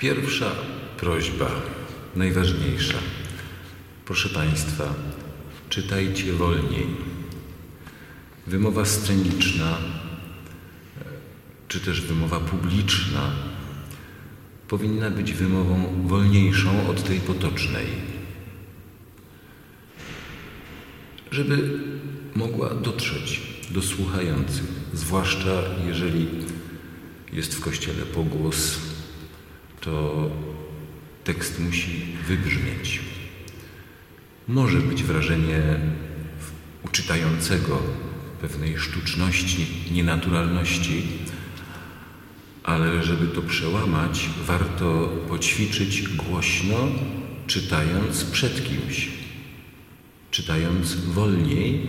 Pierwsza prośba, najważniejsza. Proszę Państwa, czytajcie wolniej. Wymowa sceniczna, czy też wymowa publiczna powinna być wymową wolniejszą od tej potocznej, żeby mogła dotrzeć do słuchających, zwłaszcza jeżeli jest w kościele pogłos, to tekst musi wybrzmieć. Może być wrażenie uczytającego pewnej sztuczności, nienaturalności, ale żeby to przełamać, warto poćwiczyć głośno, czytając przed kimś, czytając wolniej,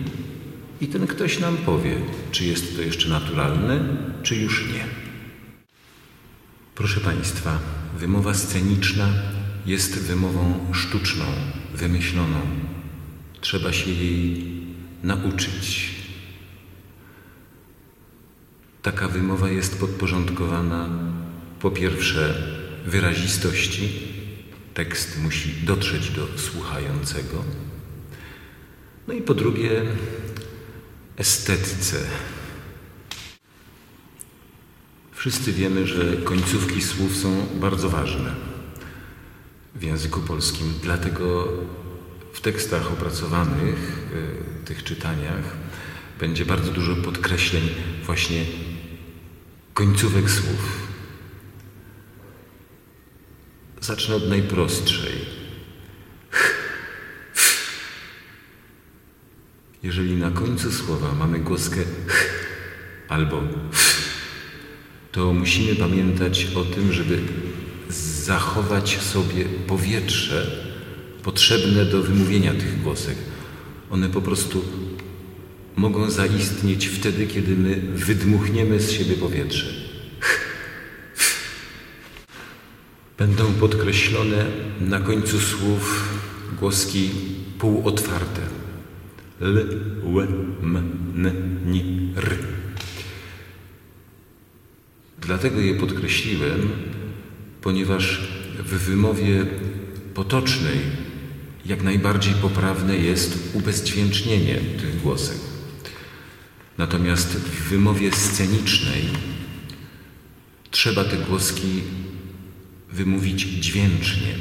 i ten ktoś nam powie, czy jest to jeszcze naturalne, czy już nie. Proszę Państwa, wymowa sceniczna jest wymową sztuczną, wymyśloną. Trzeba się jej nauczyć. Taka wymowa jest podporządkowana po pierwsze wyrazistości, tekst musi dotrzeć do słuchającego, no i po drugie estetyce. Wszyscy wiemy, że końcówki słów są bardzo ważne w języku polskim, dlatego w tekstach opracowanych, w tych czytaniach, będzie bardzo dużo podkreśleń właśnie końcówek słów. Zacznę od najprostszej. Ch. Jeżeli na końcu słowa mamy głoskę ch albo f, to musimy pamiętać o tym, żeby zachować sobie powietrze potrzebne do wymówienia tych głosek. One po prostu mogą zaistnieć wtedy, kiedy my wydmuchniemy z siebie powietrze. Będą podkreślone na końcu słów głoski półotwarte. L, ł, m, n, ni, r. Dlatego je podkreśliłem, ponieważ w wymowie potocznej jak najbardziej poprawne jest ubezdźwięcznienie tych głosek. Natomiast w wymowie scenicznej trzeba te głoski wymówić dźwięcznie,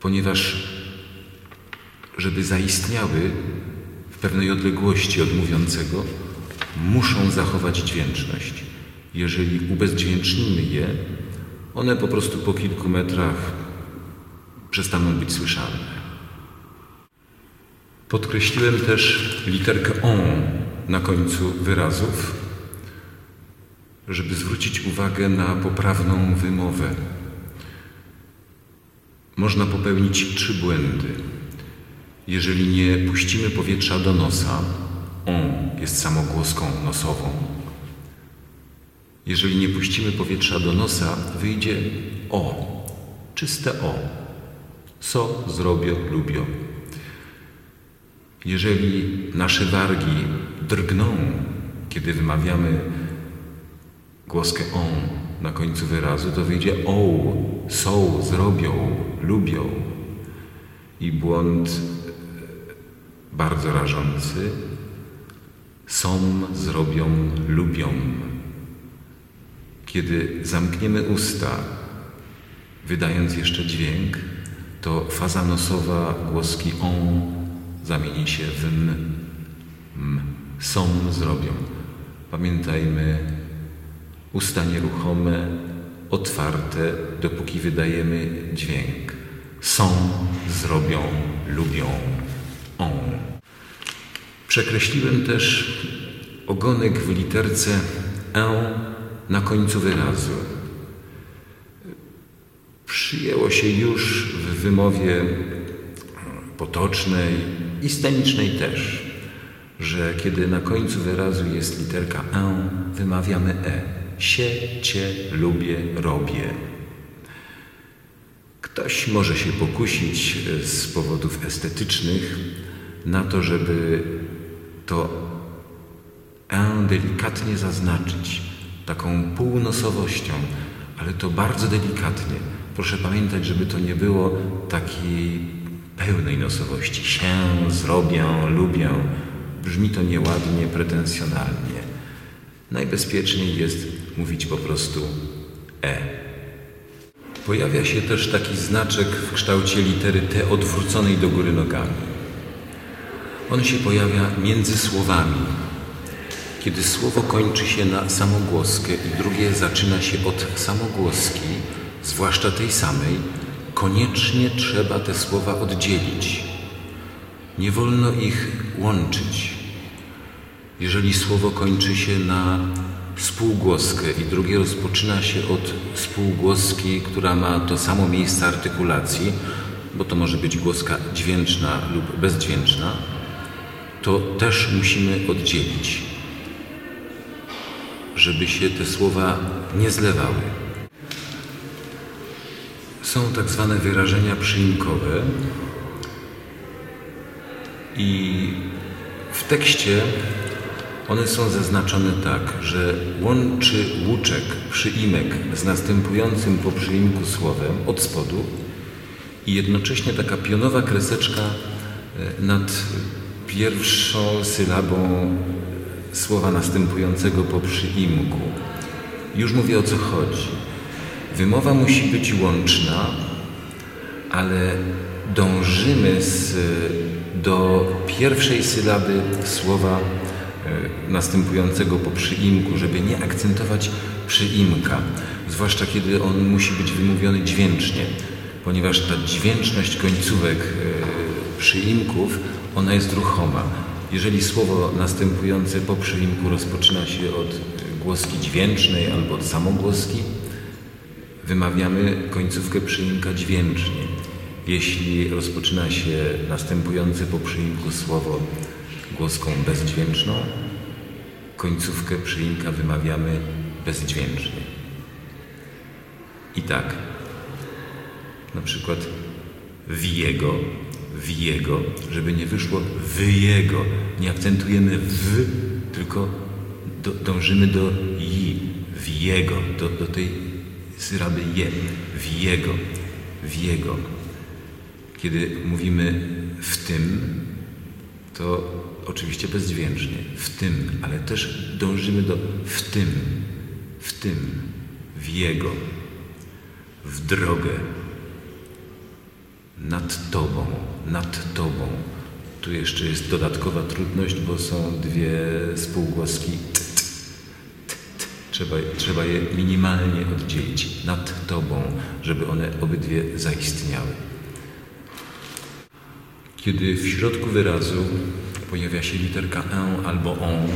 ponieważ żeby zaistniały w pewnej odległości od mówiącego, muszą zachować dźwięczność. Jeżeli ubezdźwięcznimy je, one po prostu po kilku metrach przestaną być słyszalne. Podkreśliłem też literkę on na końcu wyrazów, żeby zwrócić uwagę na poprawną wymowę. Można popełnić trzy błędy. Jeżeli nie puścimy powietrza do nosa, on jest samogłoską nosową. Jeżeli nie puścimy powietrza do nosa, wyjdzie o, czyste o. Co zrobię, lubię. Jeżeli nasze wargi drgną, kiedy wymawiamy głoskę on na końcu wyrazu, to wyjdzie o, są, zrobią, lubią. I błąd bardzo rażący są, zrobią, lubią. Kiedy zamkniemy usta, wydając jeszcze dźwięk, to faza nosowa głoski on zamieni się w m. m. Są, zrobią. Pamiętajmy, usta nieruchome, otwarte, dopóki wydajemy dźwięk. Są, zrobią, lubią. On. Przekreśliłem też ogonek w literce E na końcu wyrazu. Przyjęło się już w wymowie potocznej i też, że kiedy na końcu wyrazu jest literka E, wymawiamy E. Sie, cie, lubię, robię. Ktoś może się pokusić z powodów estetycznych na to, żeby to delikatnie zaznaczyć taką półnosowością, ale to bardzo delikatnie. Proszę pamiętać, żeby to nie było takiej pełnej nosowości. Się, zrobię, lubię. Brzmi to nieładnie, pretensjonalnie. Najbezpieczniej jest mówić po prostu E. Pojawia się też taki znaczek w kształcie litery T odwróconej do góry nogami. On się pojawia między słowami. Kiedy słowo kończy się na samogłoskę i drugie zaczyna się od samogłoski, zwłaszcza tej samej, koniecznie trzeba te słowa oddzielić. Nie wolno ich łączyć. Jeżeli słowo kończy się na spółgłoskę i drugie rozpoczyna się od spółgłoski, która ma to samo miejsce artykulacji, bo to może być głoska dźwięczna lub bezdźwięczna, to też musimy oddzielić, żeby się te słowa nie zlewały. Są tak zwane wyrażenia przyimkowe i w tekście one są zaznaczone tak, że łączy łuczek przyimek z następującym po przyimku słowem od spodu i jednocześnie taka pionowa kreseczka e, nad pierwszą sylabą słowa następującego po przyimku. Już mówię o co chodzi. Wymowa musi być łączna, ale dążymy z, do pierwszej sylaby słowa e, następującego po przyimku, żeby nie akcentować przyimka, zwłaszcza kiedy on musi być wymówiony dźwięcznie, ponieważ ta dźwięczność końcówek e, przyimków, ona jest ruchoma. Jeżeli słowo następujące po przyimku rozpoczyna się od głoski dźwięcznej albo od samogłoski, wymawiamy końcówkę przyimka dźwięcznie. Jeśli rozpoczyna się następujące po przyimku słowo głoską bezdźwięczną, końcówkę przyimka wymawiamy bezdźwięcznie. I tak, na przykład wiego, wiego, żeby nie wyszło wyjego. Nie akcentujemy w, tylko do, dążymy do i, wiego, do, do tej syraby je, wiego, wiego. Kiedy mówimy w tym, to oczywiście bezdźwięcznie, w tym, ale też dążymy do w tym, w tym, w jego, w drogę, nad Tobą, nad Tobą. Tu jeszcze jest dodatkowa trudność, bo są dwie spółgłoski. T, t, t, trzeba, trzeba je minimalnie oddzielić nad Tobą, żeby one obydwie zaistniały. Kiedy w środku wyrazu pojawia się literka E albo ON,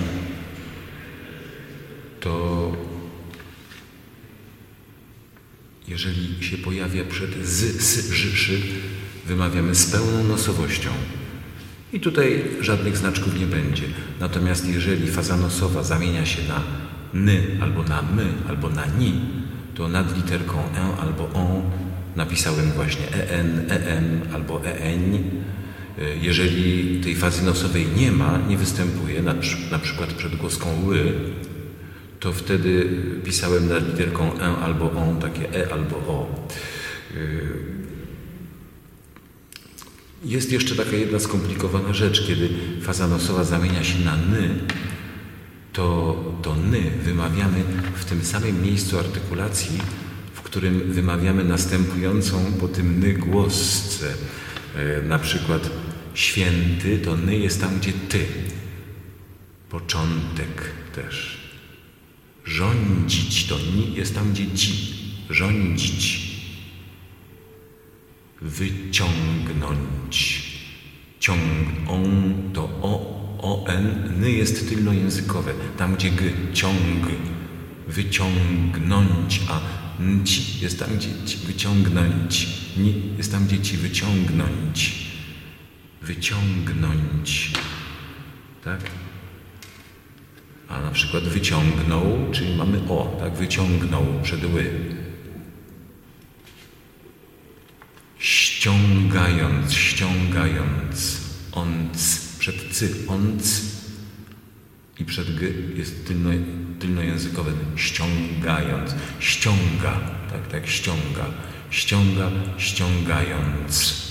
to jeżeli się pojawia przed z, s, ż, szy, wymawiamy z pełną nosowością. I tutaj żadnych znaczków nie będzie. Natomiast jeżeli faza nosowa zamienia się na ny, albo na my, albo na ni, to nad literką e albo o napisałem właśnie en, em albo en. Jeżeli tej fazy nosowej nie ma, nie występuje, na, na przykład przed głoską ły, to wtedy pisałem nad literką e albo on takie e albo o. Jest jeszcze taka jedna skomplikowana rzecz, kiedy faza nosowa zamienia się na ny, to, to ny wymawiamy w tym samym miejscu artykulacji, w którym wymawiamy następującą po tym ny głosce. E, na przykład święty to ny jest tam, gdzie ty. Początek też. Rządzić to ni jest tam, gdzie ci. Rządzić. Wyciągnąć. Ciąg, on to o, o, n, ny jest tylnojęzykowe, tam gdzie g, ciąg, wyciągnąć, a ci jest tam, gdzie ci, wyciągnąć, ni jest tam, gdzie ci. Wyciągnąć, wyciągnąć, tak? A na przykład wyciągnął, czyli mamy o, tak? Wyciągnął przed ły. ściągając, ściągając, onc, przed cy, onc i przed g jest tylno, tylnojęzykowe, ściągając, ściąga, tak, tak, ściąga, ściąga, ściągając.